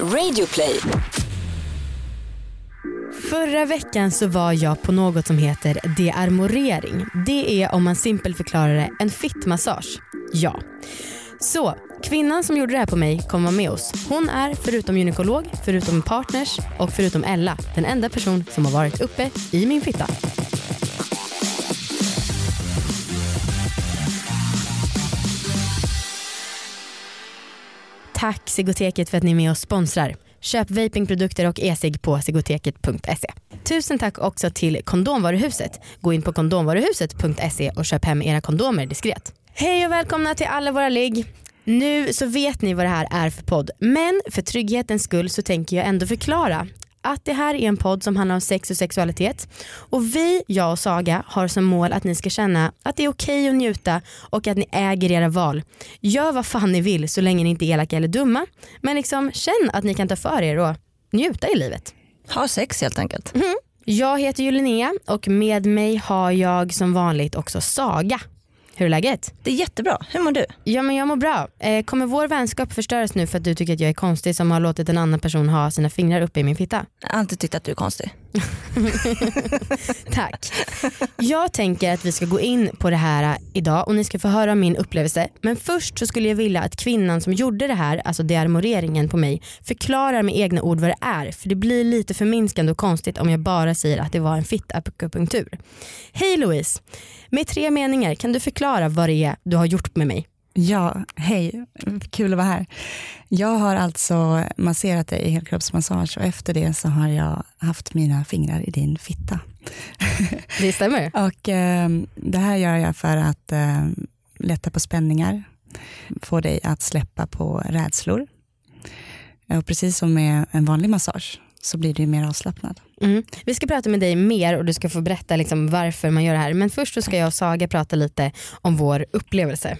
Radioplay. Förra veckan så var jag på något som heter dearmorering. Det är om man simpelt förklarar det en fittmassage. Ja. Så kvinnan som gjorde det här på mig kommer vara med oss. Hon är förutom gynekolog, förutom partners och förutom Ella den enda person som har varit uppe i min fitta. Tack Sigoteket för att ni är med och sponsrar. Köp vapingprodukter och e-cigg på sigoteket.se. Tusen tack också till Kondomvaruhuset. Gå in på kondomvaruhuset.se och köp hem era kondomer diskret. Hej och välkomna till alla våra ligg. Nu så vet ni vad det här är för podd men för trygghetens skull så tänker jag ändå förklara att det här är en podd som handlar om sex och sexualitet. Och vi, jag och Saga, har som mål att ni ska känna att det är okej att njuta och att ni äger era val. Gör vad fan ni vill så länge ni inte är elaka eller dumma. Men liksom känn att ni kan ta för er och njuta i livet. Ha sex helt enkelt. Mm. Jag heter ju Linnea och med mig har jag som vanligt också Saga. Hur är läget? Det är jättebra. Hur mår du? Ja men jag mår bra. Eh, kommer vår vänskap förstöras nu för att du tycker att jag är konstig som har låtit en annan person ha sina fingrar uppe i min fitta? Jag har alltid tyckt att du är konstig. Tack. Jag tänker att vi ska gå in på det här äh, idag och ni ska få höra om min upplevelse. Men först så skulle jag vilja att kvinnan som gjorde det här, alltså dearmoreringen på mig, förklarar med egna ord vad det är. För det blir lite förminskande och konstigt om jag bara säger att det var en fittakupunktur. Hej Louise. Med tre meningar kan du förklara vad det är du har gjort med mig? Ja, hej. Kul att vara här. Jag har alltså masserat dig i helkroppsmassage och efter det så har jag haft mina fingrar i din fitta. Det stämmer. och eh, det här gör jag för att eh, lätta på spänningar, få dig att släppa på rädslor. Och precis som med en vanlig massage så blir du mer avslappnad. Mm. Vi ska prata med dig mer och du ska få berätta liksom varför man gör det här. Men först så ska jag och Saga prata lite om vår upplevelse.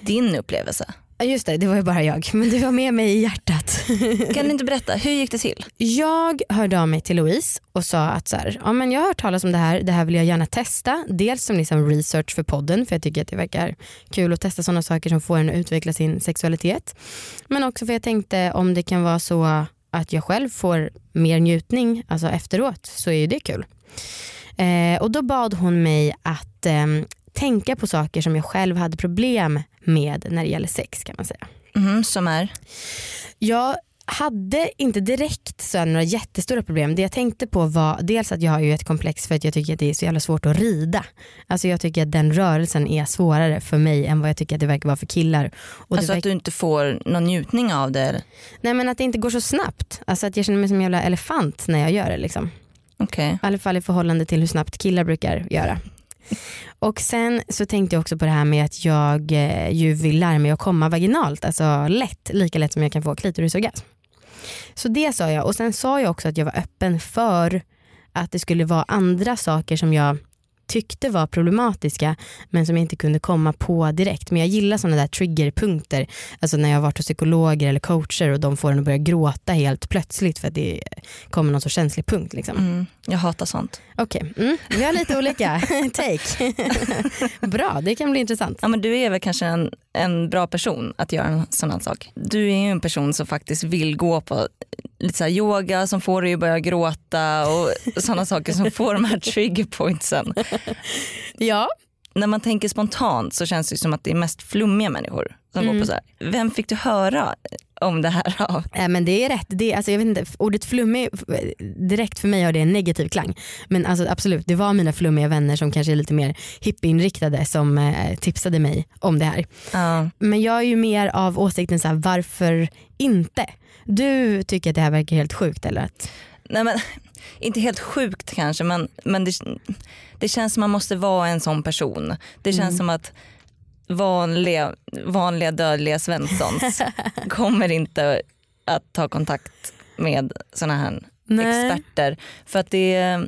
Din upplevelse? Just det, det var ju bara jag. Men du var med mig i hjärtat. Kan du inte berätta, hur gick det till? Jag hörde av mig till Louise och sa att så här, ja, men jag har hört talas om det här, det här vill jag gärna testa. Dels som liksom research för podden för jag tycker att det verkar kul att testa sådana saker som får en att utveckla sin sexualitet. Men också för jag tänkte om det kan vara så att jag själv får mer njutning alltså efteråt så är ju det kul. Eh, och då bad hon mig att eh, tänka på saker som jag själv hade problem med när det gäller sex kan man säga. Mm, som är? Jag hade inte direkt så några jättestora problem. Det jag tänkte på var dels att jag har ju ett komplex för att jag tycker att det är så jävla svårt att rida. Alltså jag tycker att den rörelsen är svårare för mig än vad jag tycker att det verkar vara för killar. Och alltså att du inte får någon njutning av det? Nej men att det inte går så snabbt. Alltså att jag känner mig som en jävla elefant när jag gör det. Liksom. Okay. I alla fall i förhållande till hur snabbt killar brukar göra. Och sen så tänkte jag också på det här med att jag eh, ju vill lära mig att komma vaginalt, alltså lätt, lika lätt som jag kan få klitorisorgasm. Så det sa jag och sen sa jag också att jag var öppen för att det skulle vara andra saker som jag tyckte var problematiska men som jag inte kunde komma på direkt. Men jag gillar sådana där triggerpunkter. Alltså när jag har varit hos psykologer eller coacher och de får en att börja gråta helt plötsligt för att det kommer någon så känslig punkt. Liksom. Mm, jag hatar sånt. Okej, okay. mm, vi har lite olika take. bra, det kan bli intressant. Ja, men du är väl kanske en, en bra person att göra en sån här sak. Du är ju en person som faktiskt vill gå på lite så yoga som får dig att börja gråta och sådana saker som får de här triggerpointsen. Ja. När man tänker spontant så känns det som att det är mest flummiga människor som mm. går på mm. så här. Vem fick du höra om det här av? Äh, men det är rätt. Det, alltså, jag vet inte, ordet flummig direkt för mig har det en negativ klang. Men alltså, absolut, det var mina flummiga vänner som kanske är lite mer hippieinriktade som eh, tipsade mig om det här. Uh. Men jag är ju mer av åsikten så här, varför inte? Du tycker att det här verkar helt sjukt eller? Att... Nej, men, inte helt sjukt kanske men, men det, det känns som man måste vara en sån person. Det känns mm. som att vanliga, vanliga dödliga Svenssons kommer inte att ta kontakt med såna här Nej. experter. För att det,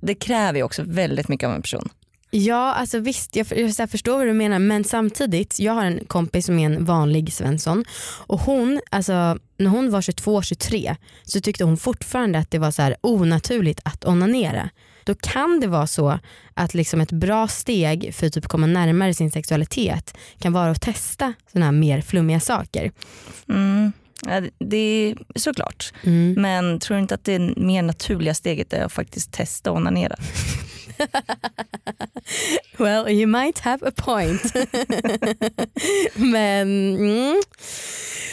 det kräver ju också väldigt mycket av en person. Ja alltså visst jag, jag förstår vad du menar men samtidigt jag har en kompis som är en vanlig Svensson och hon, alltså, när hon var 22-23 så tyckte hon fortfarande att det var så här onaturligt att onanera. Då kan det vara så att liksom ett bra steg för att typ komma närmare sin sexualitet kan vara att testa sådana här mer flummiga saker. Mm. Ja, det- är såklart. Mm. Men tror du inte att det mer naturliga steget är att faktiskt testa och onanera? Well, you might have a point. Men mm.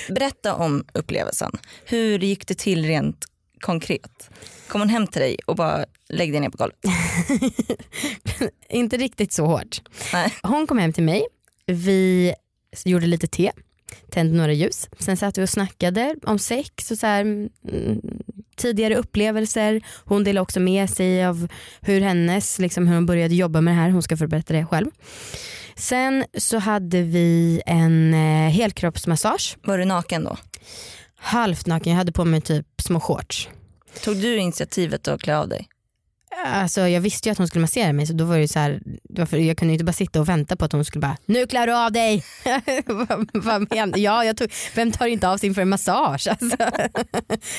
Berätta om upplevelsen. Hur gick det till rent konkret? Kom hon hem till dig och bara lägg dig ner på golvet? inte riktigt så hårt. Nej. Hon kom hem till mig, vi gjorde lite te, tände några ljus. Sen satt vi och snackade om sex och så här, mm, tidigare upplevelser. Hon delade också med sig av hur hennes, liksom hur hon började jobba med det här. Hon ska få berätta det själv. Sen så hade vi en eh, helkroppsmassage. Var du naken då? Halvt naken, jag hade på mig typ små shorts. Tog du initiativet att klä av dig? Alltså jag visste ju att hon skulle massera mig så då var det ju så här, jag kunde ju inte bara sitta och vänta på att hon skulle bara nu klär du av dig. Vad- Vad menar Ja, jag tog, vem tar inte av sig inför en massage? Alltså,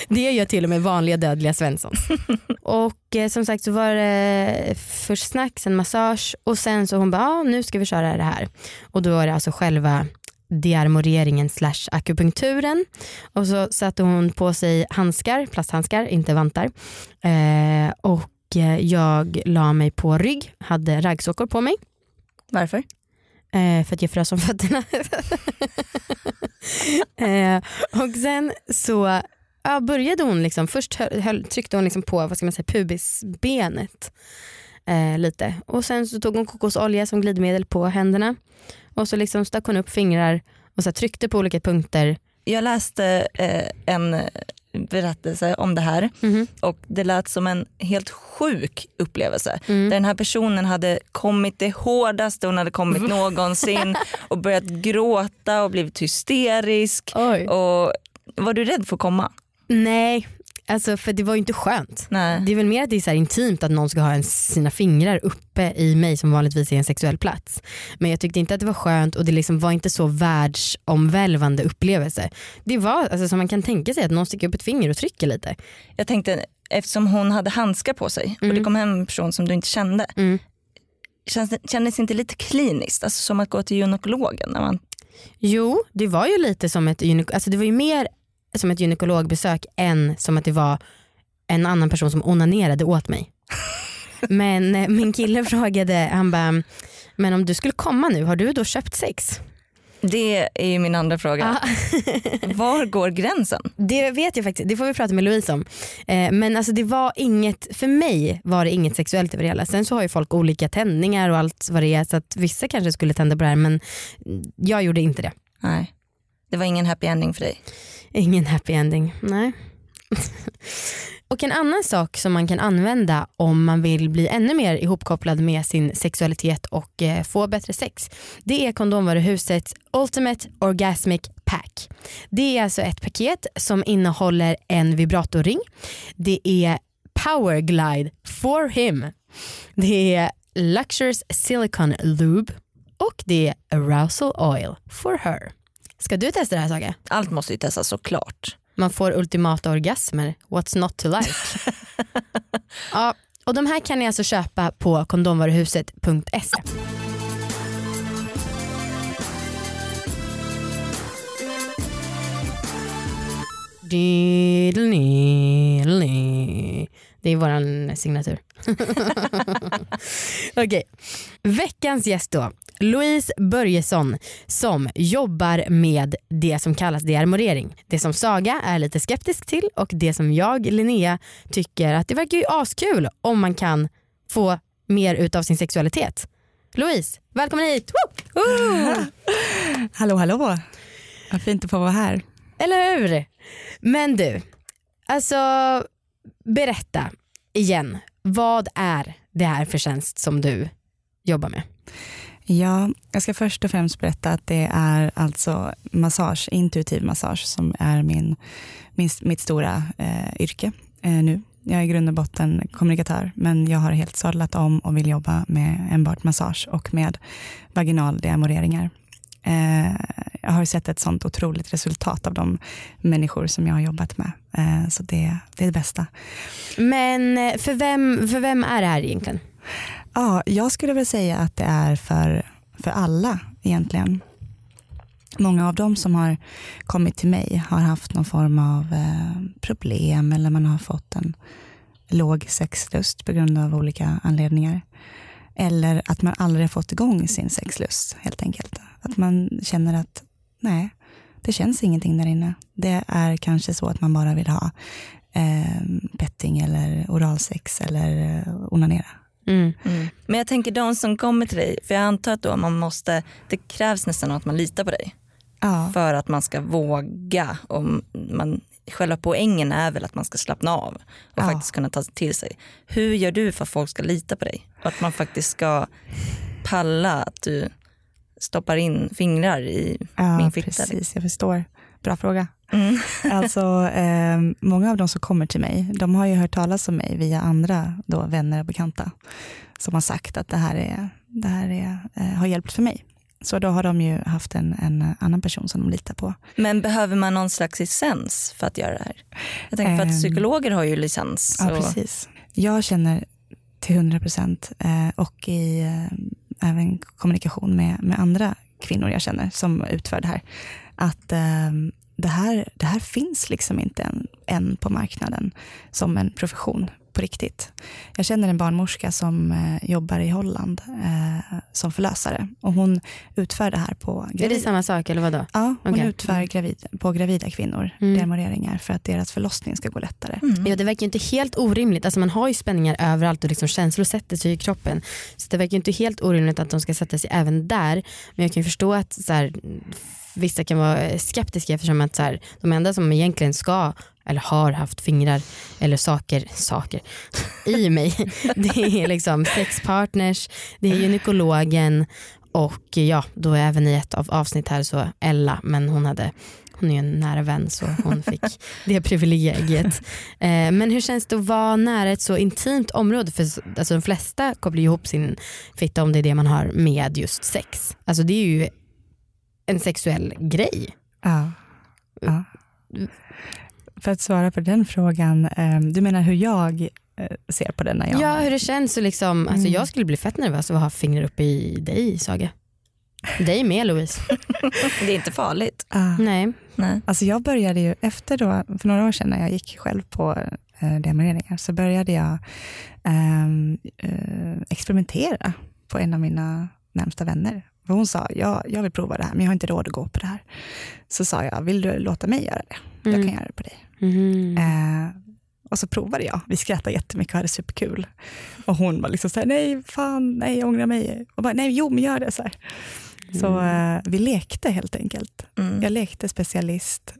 det gör till och med vanliga dödliga Svensson. och eh, som sagt så var det först snack, sen massage och sen så hon bara ah, nu ska vi köra det här. Och då var det alltså själva dearmoreringen slash akupunkturen. Och så satte hon på sig handskar, plasthandskar, inte vantar. Eh, och jag la mig på rygg, hade raggsockor på mig Varför? eh, för att jag frös om fötterna. eh, och sen så ja, började hon, liksom, först höll, tryckte hon liksom på vad ska man säga, pubisbenet eh, lite och sen så tog hon kokosolja som glidmedel på händerna och så liksom stack hon upp fingrar och så tryckte på olika punkter. Jag läste eh, en berättelse om det här Mhm. och det lät som en helt sjuk upplevelse. Mm. Där den här personen hade kommit det hårdaste hon hade kommit någonsin och börjat gråta och blivit hysterisk. Oj. Och var du rädd för att komma? Nej, alltså för det var ju inte skönt. Nej. Det är väl mer att det är så intimt att någon ska ha en, sina fingrar uppe i mig som vanligtvis är en sexuell plats. Men jag tyckte inte att det var skönt och det liksom var inte så världsomvälvande upplevelse. Det var alltså, som man kan tänka sig att någon sticker upp ett finger och trycker lite. Jag tänkte eftersom hon hade handskar på sig och det Mm. kom hem en person som du inte kände. Mm. Känns det, kändes inte lite kliniskt? Alltså som att gå till gynekologen? När man, Jo, det var ju lite som ett, gynek- alltså det var ju mer som ett gynekologbesök än som att det var en annan person som onanerade åt mig. Men eh, min kille frågade, han bara, men om du skulle komma nu, har du då köpt sex? det är ju min andra fråga. Ja. Var går gränsen? Det vet jag faktiskt, det får vi prata med Louise om. Eh, men alltså det var inget, för mig var det inget sexuellt över det hela. Sen så har ju folk olika tändningar och allt vad det är så att vissa kanske skulle tända på det här men jag gjorde inte det. Nej. Det var ingen happy ending för dig. Ingen happy ending, nej. och en annan sak som man kan använda om man vill bli ännu mer ihopkopplad med sin sexualitet och eh, få bättre sex. Det är kondomvaruhusets Ultimate Orgasmic Pack. Det är alltså ett paket som innehåller en vibratorring. Det är Power Glide for him. Det är Luxurious silicon Lube och det är Arousal Oil for her. Ska du testa det här Saga? Allt måste ju testas såklart. Man får ultimata orgasmer. What's not to like? ja, och de här kan ni alltså köpa på kondomvaruhuset.se. Det är våran signatur. Okej, veckans gäst då. Louise Börjesson som jobbar med det som kallas dearmorering. Det som Saga är lite skeptisk till och det som jag, Linnea, tycker att det verkar ju askul om man kan få mer utav sin sexualitet. Louise, välkommen hit! Woo! Woo! Hallå hallå, vad fint att få vara här. Eller hur? Men du, alltså berätta igen. Vad är det här för tjänst som du jobbar med? Ja, jag ska först och främst berätta att det är alltså massage, intuitiv massage som är min, min, mitt stora eh, yrke eh, nu. Jag är i grund och botten kommunikatör men jag har helt sadlat om och vill jobba med enbart massage och med vaginal deamoreringar. Eh, jag har sett ett sånt otroligt resultat av de människor som jag har jobbat med. Eh, så det, det är det bästa. Men eh, för vem, för vem är det här egentligen? Ja, jag skulle väl säga att det är för, för alla egentligen. Många av dem som har kommit till mig har haft någon form av problem eller man har fått en låg sexlust på grund av olika anledningar. Eller att man aldrig har fått igång sin sexlust helt enkelt. Att man känner att nej, det känns ingenting där inne. Det är kanske så att man bara vill ha eh, petting eller oralsex eller eh, onanera. Mm. Mm. Men jag tänker de som kommer till dig, för jag antar att då man måste, det krävs nästan att man litar på dig. Ja. För att man ska våga. Och man, själva poängen är väl att man ska slappna av och Ja. faktiskt kunna ta till sig. Hur gör du för att folk ska lita på dig? Och att man faktiskt ska palla att du stoppar in fingrar i Ja, min fitta. precis. Jag förstår. Bra fråga. Mm. Alltså, eh, många av de som kommer till mig, de har ju hört talas om mig via andra då, vänner och bekanta som har sagt att det här, är, det här är, eh, har hjälpt för mig. Så då har de ju haft en, en annan person som de litar på. Men behöver man någon slags licens för att göra det här? Jag tänker för att Ehm. psykologer har ju licens. Ja, precis. Jag känner till 100 procent eh, och i eh, även kommunikation med, med andra kvinnor jag känner som utför det här, att eh, det, här, det här finns liksom inte än, än på marknaden som en profession på riktigt. Jag känner en barnmorska som eh, jobbar i Holland eh, som förlösare och hon utför det här på Är det gravida. samma sak eller vadå? Ja, hon Okej. utför gravid, på gravida kvinnor Mm. demoreringar för att deras förlossning ska gå lättare. Mm. Ja, det verkar ju inte helt orimligt. Alltså man har ju spänningar överallt och liksom känslor sätter sig i kroppen. Så det verkar ju inte helt orimligt att de ska sätta sig även där. Men jag kan ju förstå att så här, vissa kan vara skeptiska eftersom att så här, de enda som egentligen ska eller har haft fingrar eller saker, saker i mig det är liksom sexpartners, det är gynekologen och ja, då även i ett av avsnitt här så Ella, men hon hade hon är ju en nära vän så hon fick det privilegiet. Eh, men hur känns det att vara nära ett så intimt område? För så- alltså, de flesta kopplar ihop sin fitta om det är det man har med just sex. Alltså det är ju en sexuell grej. Ja. ja. För att svara på den frågan, eh, du menar hur jag eh, ser på den när jag... Ja, hur det känns och liksom, alltså Mm. jag skulle bli fett nervös av att ha fingrar uppe i dig Saga. Dig med Louise. Det är inte farligt. Ah. Nej. Nej. Alltså jag började ju efter då, för några år sedan när jag gick själv på eh, så började jag ehm, eh, experimentera på en av mina närmsta vänner. För hon sa, ja, jag vill prova det här men jag har inte råd att gå på det här. Så sa jag, vill du låta mig göra det? Jag Mm. kan göra det på dig. Mhm. Eh, och så provade jag. Vi skrattade jättemycket och hade superkul. Och hon var liksom så här, nej, fan, nej, jag ångrar mig. Och bara, nej, jo, men gör det. Så, här. så eh, vi lekte helt enkelt. Mm. Jag lekte specialist.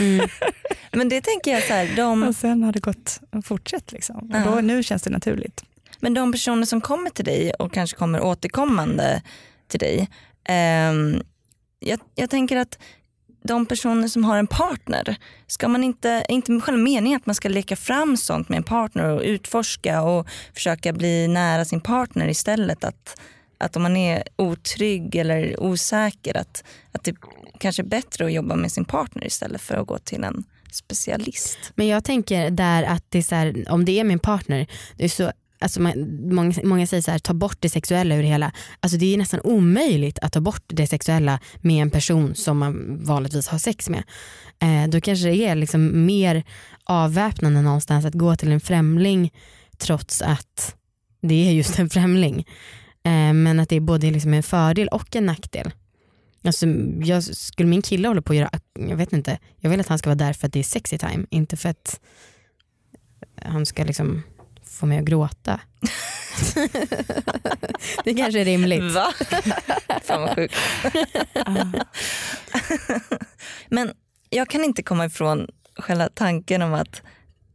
Mm. Men det tänker jag så här, de, Och sen har det gått fortsatt. Liksom. Och då, nu känns det naturligt. men de personer som kommer till dig och kanske kommer återkommande till dig. Um, jag, jag tänker att de personer som har en partner, ska man inte, är inte själva meningen att man ska leka fram sånt med en partner och utforska och försöka bli nära sin partner istället? Att, att om man är otrygg eller osäker att, att det kanske är bättre att jobba med sin partner istället för att gå till en specialist. Men jag tänker där att det är så här, om det är min partner, det är så, alltså man, många, många säger så här, ta bort det sexuella ur det hela. Alltså det är nästan omöjligt att ta bort det sexuella med en person som man vanligtvis har sex med. Eh, då kanske det är liksom mer avväpnande någonstans att gå till en främling trots att det är just en främling. Eh, men att det är både liksom en fördel och en nackdel. Alltså, jag, skulle min kille hålla på att göra, jag vet inte, jag vill att han ska vara där för att det är sexy time, inte för att han ska liksom få mig att gråta. det kanske är rimligt. Va? Fan vad sjukt. Men jag kan inte komma ifrån själva tanken om att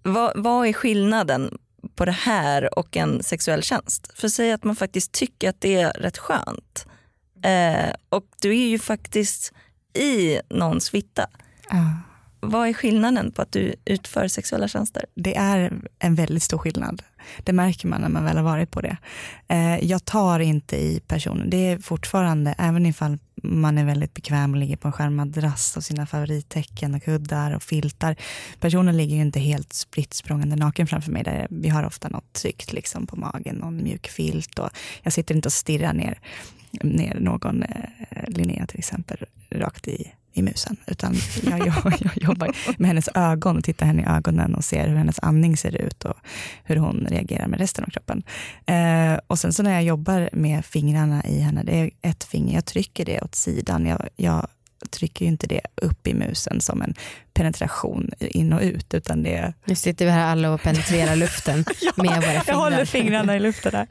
vad, vad är skillnaden på det här och en sexuell tjänst? För säg att man faktiskt tycker att det är rätt skönt. Eh, och du är ju faktiskt i någons fitta. Ja. Vad är skillnaden på att du utför sexuella tjänster? Det är en väldigt stor skillnad. Det märker man när man väl har varit på det. Eh, jag tar inte i personen. Det är fortfarande, även ifall man är väldigt bekväm och ligger på en skärmadrass och sina favorittecken och kuddar och filtar. Personen ligger ju inte helt spritt språngande naken framför mig. Där vi har ofta något tryckt liksom på magen, någon mjuk filt och jag sitter inte och stirrar ner ner någon, eh, Linnea till exempel, rakt i, i musen. Utan jag, jag, jag jobbar med hennes ögon tittar henne i ögonen och ser hur hennes andning ser ut och hur hon reagerar med resten av kroppen. Eh, och sen så när jag jobbar med fingrarna i henne, det är ett finger, jag trycker det åt sidan. Jag, jag trycker ju inte det upp i musen som en penetration in och ut. Utan det... Nu sitter vi här alla och penetrerar luften ja, med våra fingrar. Jag håller fingrarna i luften där.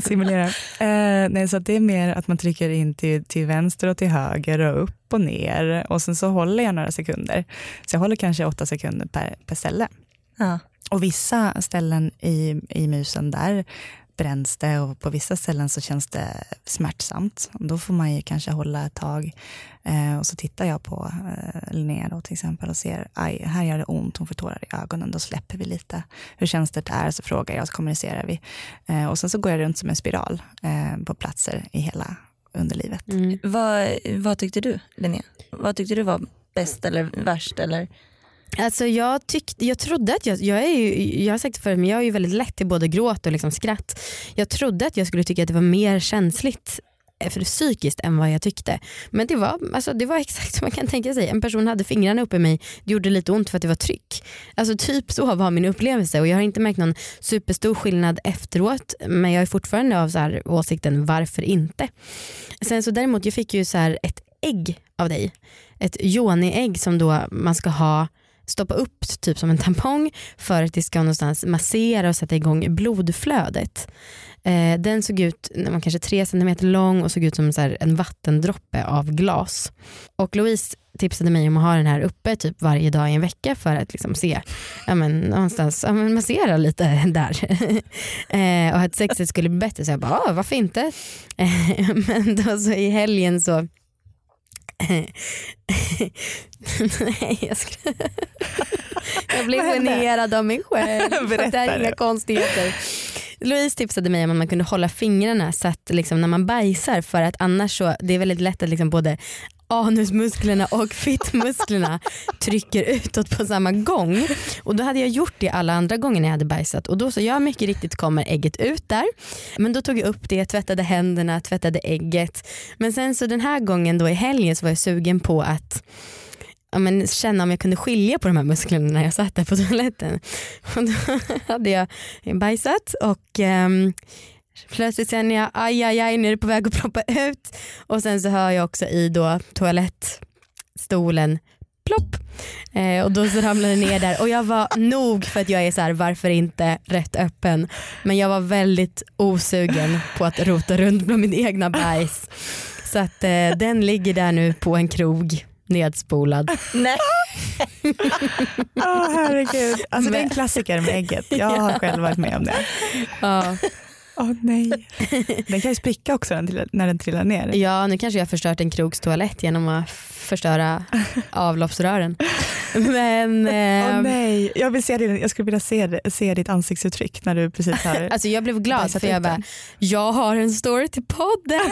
Simulerar. Eh, nej, så det är mer att man trycker in till, till vänster och till höger och upp och ner. Och sen så håller jag några sekunder. Så jag håller kanske åtta sekunder per, per ställe. Ja. Och vissa ställen i, i musen där bränns det och på vissa ställen så känns det smärtsamt. Då får man ju kanske hålla ett tag. Eh, och så tittar jag på eh, Linnea då till exempel och ser, aj, här gör det ont, hon får tårar i ögonen. Då släpper vi lite. Hur känns det där? Så frågar jag, så kommunicerar vi. Eh, och sen så går jag runt som en spiral eh, på platser i hela underlivet. Mm. Vad, vad tyckte du Linnea? Vad tyckte du var bäst eller värst? Eller? Alltså jag, tyckte, jag trodde att jag, jag, är ju, jag har sagt det förut men jag är ju väldigt lätt till både gråt och liksom skratt. Jag trodde att jag skulle tycka att det var mer känsligt eh, för psykiskt än vad jag tyckte. Men det var, alltså, det var exakt som man kan tänka sig. En person hade fingrarna uppe i mig, det gjorde lite ont för att det var tryck. Alltså typ så var min upplevelse och jag har inte märkt någon superstor skillnad efteråt men jag är fortfarande av så här åsikten varför inte. Sen så däremot jag fick ju så här ett ägg av dig. Ett yoni-ägg som då man ska ha stoppa upp typ som en tampong för att det ska någonstans massera och sätta igång blodflödet. Eh, den såg ut, den var kanske tre centimeter lång och såg ut som så en vattendroppe av glas. Och Louise tipsade mig om att ha den här uppe typ varje dag i en vecka för att liksom se, ja men någonstans, ja men massera lite där. eh, och att sexet skulle bli bättre så jag bara, ah, varför inte? Eh, men då så i helgen så Nej, jag, skulle... jag blev generad av mig själv. Berätta det här är inga konstigheter. Louise tipsade mig om att man kunde hålla fingrarna så att liksom när man bajsar för att annars så, det är väldigt lätt att liksom både anusmusklerna och fittmusklerna trycker utåt på samma gång. Och då hade jag gjort det alla andra gånger när jag hade bajsat och då så ja mycket riktigt kommer ägget ut där. Men då tog jag upp det, tvättade händerna, tvättade ägget. Men sen så den här gången då i helgen så var jag sugen på att ja, men känna om jag kunde skilja på de här musklerna när jag satt där på toaletten. Och då hade jag bajsat och um, Plötsligt känner jag aj aj aj nu är det på väg att proppa ut och sen så hör jag också i då toalettstolen plopp eh, och då så ramlade det ner där och jag var nog för att jag är så här varför inte rätt öppen men jag var väldigt osugen på att rota runt bland min egna bajs så att eh, den ligger där nu på en krog nedspolad. Nej. oh, herregud. Alltså, det är en klassiker med ägget. Jag har själv varit med om det. Ja. Åh oh, nej. Den kan ju spricka också när den trillar ner. Ja, nu kanske jag har förstört en krogs toalett genom att förstöra avloppsrören. Men, eh, oh, nej. Jag, vill se din, jag skulle vilja se, se ditt ansiktsuttryck när du precis har alltså Jag blev glad för jag bara, jag har en story till podden.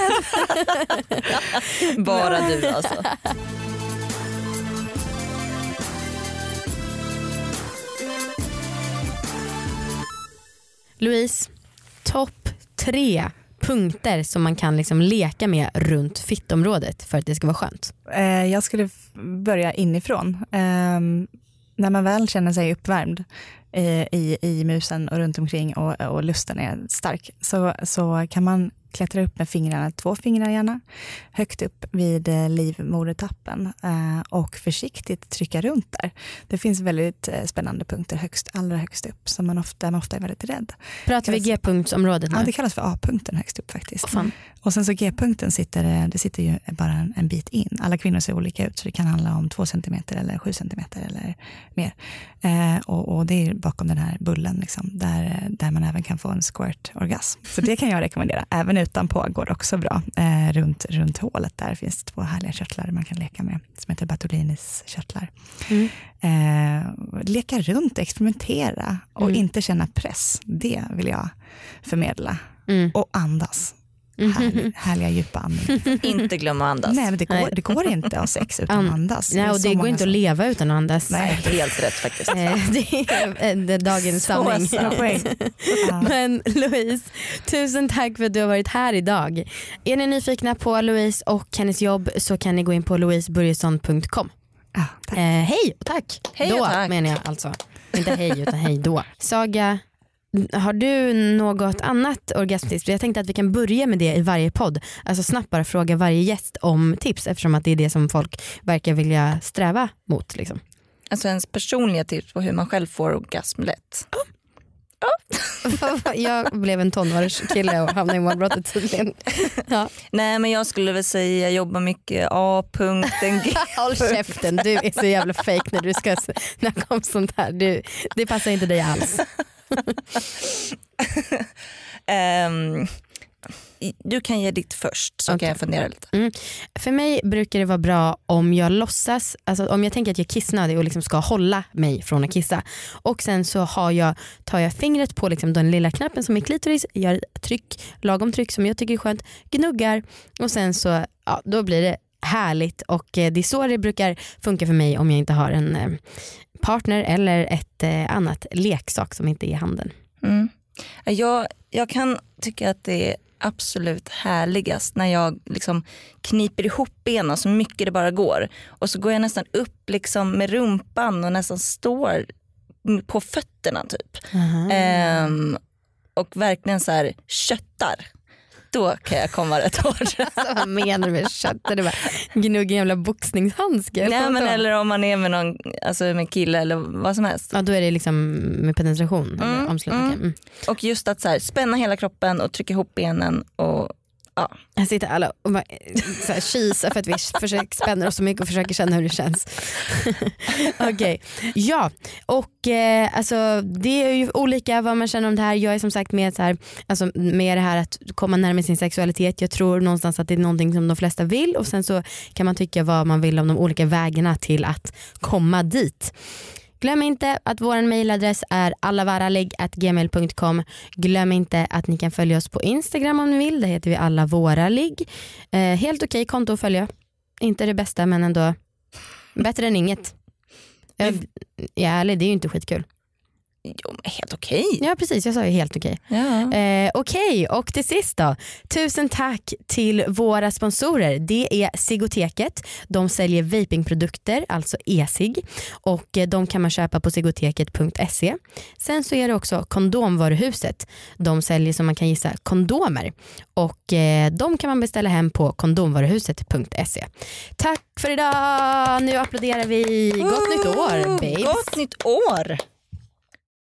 Bara du alltså. Louise, topp tre punkter som man kan liksom leka med runt fittområdet för att det ska vara skönt? Eh, jag skulle börja inifrån. Eh, när man väl känner sig uppvärmd eh, i, i musen och runt omkring och, och lusten är stark så, så kan man klättra upp med fingrarna, två fingrar gärna, högt upp vid eh, livmodertappen eh, och försiktigt trycka runt där. Det finns väldigt eh, spännande punkter högst, allra högst upp som man ofta, man ofta är väldigt rädd. Pratar vi G-punktsområdet nu? Ja, det kallas för A-punkten högst upp faktiskt. Oh, och sen så G-punkten sitter, det sitter ju bara en, en, bit in. Alla kvinnor ser olika ut så det kan handla om två centimeter eller sju centimeter eller mer. Eh, och, och, det är bakom den här bullen liksom, där, där man även kan få en squirt-orgasm. Så det kan jag rekommendera, även utanpå går det också bra. Eh, runt, runt hålet där finns två härliga körtlar man kan leka med som heter Bartolinis körtlar. Mm. Eh, leka runt, experimentera och mm. inte känna press. Det vill jag förmedla. Mm. Och andas. Härlig, härliga djupa andning. Inte glömma att andas. Nej, men det, går, Nej. det går inte att ha sex utan An- att andas. Nej, och det går inte att som- leva utan att andas. Nej. Helt rätt faktiskt. Eh, Det är eh, dagens Så sanning. Men Louise, tusen tack för att du har varit här idag. Är ni nyfikna på Louise och hennes jobb så kan ni gå in på louisebörjesson.com. Ja, tack. Eh, hej och tack. Hej och då tack. menar jag alltså. Inte hej utan hej då. Saga, har du något annat orgasmtips? Jag tänkte att vi kan börja med det i varje podd. Alltså snabbt bara fråga varje gäst om tips eftersom att det är det som folk verkar vilja sträva mot. Liksom. Alltså ens personliga tips på hur man själv får orgasm lätt. jag blev en tonårskille och hamnade i målbrottet tydligen. Ja. Nej men jag skulle väl säga jobba mycket A-punkten, G. Håll käften, du är så jävla fake när du ska snacka om sånt här. Du, det passar inte dig alls. Ehm, du kan ge ditt först så Okej. kan jag fundera lite. För mig brukar det vara bra om jag låtsas, alltså om jag tänker att jag är kissnödig och liksom ska hålla mig från att kissa. Och sen så har jag, tar jag fingret på liksom den lilla knappen som är klitoris, gör tryck, lagom tryck som jag tycker är skönt, gnuggar och sen så ja, då blir det härligt och eh, det är så det brukar funka för mig om jag inte har en eh, partner eller ett eh, annat leksak som inte är i handen. Mm. Jag, jag kan tycka att det är absolut härligast när jag liksom kniper ihop benen så mycket det bara går. Och så går jag nästan upp liksom med rumpan och nästan står på fötterna typ. Ehm, och verkligen så här köttar. Då kan jag komma rätt hårt. Alltså, vad menar du med kött? Det bara gnugga en jävla boxningshandske. Nej, men eller om man är med någon alltså med kille eller vad som helst. Ja då är det liksom med penetration eller Mm, omslutning. mm. Mm. Och just att så här, spänna hela kroppen och trycka ihop benen. Och, ja. Här sitter alla och bara, eh, så här, kisar för att vi försöker, spänner oss så mycket och försöker känna hur det känns. Okej, ja och eh, alltså, det är ju olika vad man känner om det här. Jag är som sagt med, så här, alltså, med det här att komma närmare sin sexualitet. Jag tror någonstans att det är någonting som de flesta vill och sen så kan man tycka vad man vill om de olika vägarna till att komma dit. Glöm inte att vår mejladress är allavaraligg.gmail.com. Glöm inte att ni kan följa oss på Instagram om ni vill. Där heter vi alla våra ligg. Eh, helt okej konto att följa. Inte det bästa men ändå bättre än inget. Jag, jag är ärlig, det är ju inte skitkul. Jo, helt okej. Ja precis, jag sa ju helt okej. Ja. Eh, Okej, och till sist då. Tusen tack till våra sponsorer. Det är Sigoteket. De säljer vapingprodukter, alltså e-cigg. Och eh, de kan man köpa på sigoteket.se. Sen så är det också Kondomvaruhuset. De säljer som man kan gissa kondomer. Och eh, de kan man beställa hem på kondomvaruhuset.se. Tack för idag. Nu applåderar vi. Gott nytt år babes. Gott nytt år!